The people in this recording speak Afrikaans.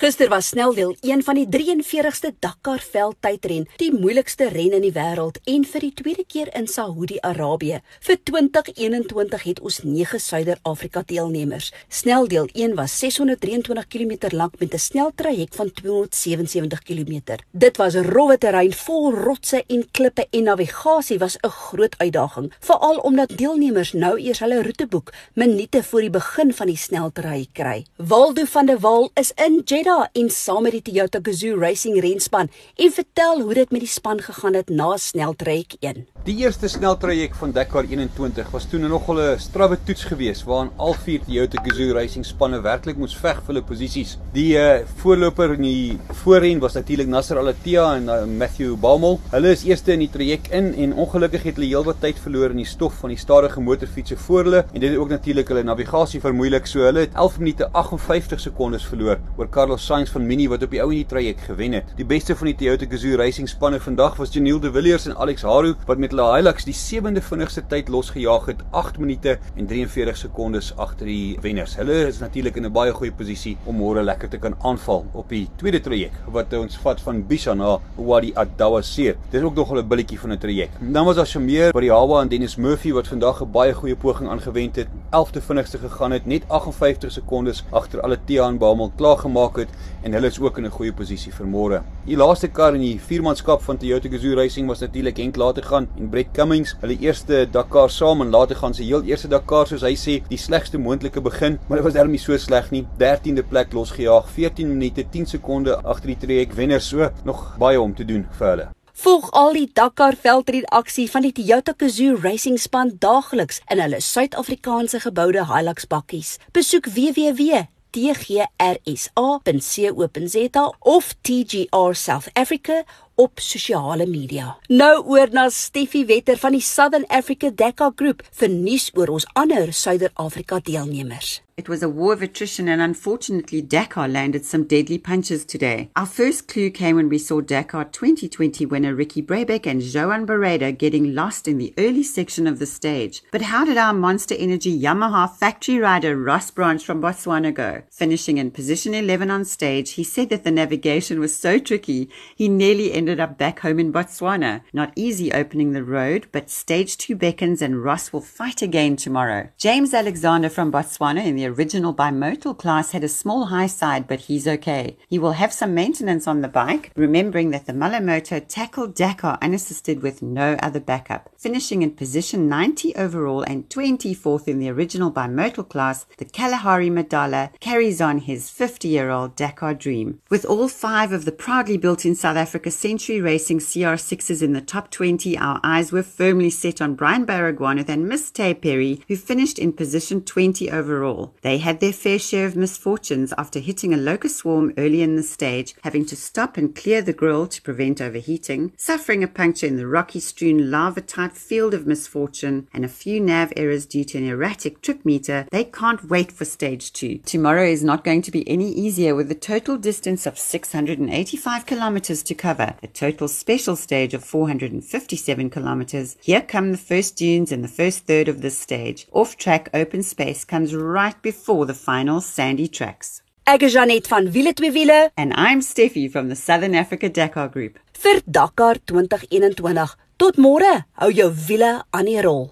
Gister was sneldeel een van die 43ste Dakar veldtydren, die moeilikste ren in die wêreld en vir die tweede keer in Saudi-Arabië. Vir 2021 het ons 9 Suider-Afrika deelnemers. Sneldeel 1 was 623 km lank met 'n sneltraject van 277 km. Dit was rowwe terrein vol rotse en klippe en navigasie was 'n groot uitdaging, veral omdat deelnemers nou eers hulle roeteboek minute voor die begin van die sneltraject kry. Waldo van der Walt is in Jeddah daar en saam met die Toyota Gazoo Racing renspan en vertel hoe dit met die span gegaan het na sneltrek 1. Die eerste sneltraject van Dakar 21 was toe nog 'n strawwe toets geweest waarin al vier Toyota Gazoo Racing spanne werklik moes veg vir hulle posisies. Die uh, voorloper in die voorren was natuurlik Nasser Al-Attiyah en uh, Matthew Baumel. Hulle is eerste in die traject in en ongelukkig het hulle heelwat tyd verloor in die stof van die stadige motorfietsse voor hulle en dit het ook natuurlik hulle navigasie vermoeilik. So hulle het 11 minute 58 sekondes verloor oor Carlos Sainz van Mini wat op die ou in die traject gewen het. Die beste van die Toyota Gazoo Racing spanne vandag was Janiel De Villiers en Alex Haru wat met hulle Hilux die sewende vinnigste tyd losgejaag het, 8 minute en 43 sekondes agter die wenners. Hulle is natuurlik in 'n baie goeie posisie om môre lekker te kan aanval op die tweede traject wat ons vat van Bisha na Wadi Adawa Seer. Dit is ook nog 'n billetjie van 'n traject. Dan was daar Shamir by die Hawa en Dennis Murphy wat vandag 'n baie goeie poging aangewend het, 11de vinnigste gegaan het, net 58 sekondes agter alle Tiaan Bamel klaar gemaak het en hulle is ook in 'n goeie posisie vir môre. Die laaste kar in die viermanskap van Toyota Gazoo Racing was natuurlik Henk later gaan en Brett Cummings, hulle eerste Dakar saam en later gaan sy heel eerste Dakar soos hy sê, die slegste moontlike begin, maar dit was darem nie so sleg nie. 13de plek losgejaag, 14 minute 10 sekonde agter die trek wenner so, nog baie om te doen vir hulle. Volg al die Dakar veldred aksie van die Toyota Gazoo Racing span daagliks in hulle Suid-Afrikaanse geboude Hilux bakkies. Besoek www tgrsa.co.za of TGR South Africa op sosiale media. Nou oor na Steffie Wetter van die Southern Africa Dakar Group vir nuus oor ons ander Suider-Afrika deelnemers. It was a war of attrition, and unfortunately, Dakar landed some deadly punches today. Our first clue came when we saw Dakar 2020 winner Ricky Brabeck and Joan Barreda getting lost in the early section of the stage. But how did our Monster Energy Yamaha factory rider Ross Branch from Botswana go? Finishing in position 11 on stage, he said that the navigation was so tricky, he nearly ended up back home in Botswana. Not easy opening the road, but stage 2 beckons and Ross will fight again tomorrow. James Alexander from Botswana in the original bimodal class had a small high side, but he's okay. He will have some maintenance on the bike, remembering that the Malamoto tackled Dakar unassisted with no other backup. Finishing in position 90 overall and 24th in the original bimodal class, the Kalahari Madala carries on his 50 year old Dakar dream. With all five of the proudly built in South Africa Century Racing CR6s in the top 20, our eyes were firmly set on Brian Baragwanath and Miss Tay Perry, who finished in position 20 overall. They had their fair share of misfortunes after hitting a locust swarm early in the stage, having to stop and clear the grill to prevent overheating, suffering a puncture in the rocky strewn lava type field of misfortune, and a few nav errors due to an erratic trip meter. They can't wait for stage two. Tomorrow is not going to be any easier with a total distance of 685 kilometers to cover, a total special stage of 457 kilometers. Here come the first dunes in the first third of this stage. Off track open space comes right before before the final sandy tracks. Ek is Janet van Wiele twee wiele and I'm Steffi from the Southern Africa Dakar Group. Vir Dakar 2021. Tot môre. Hou jou wiele aan die rol.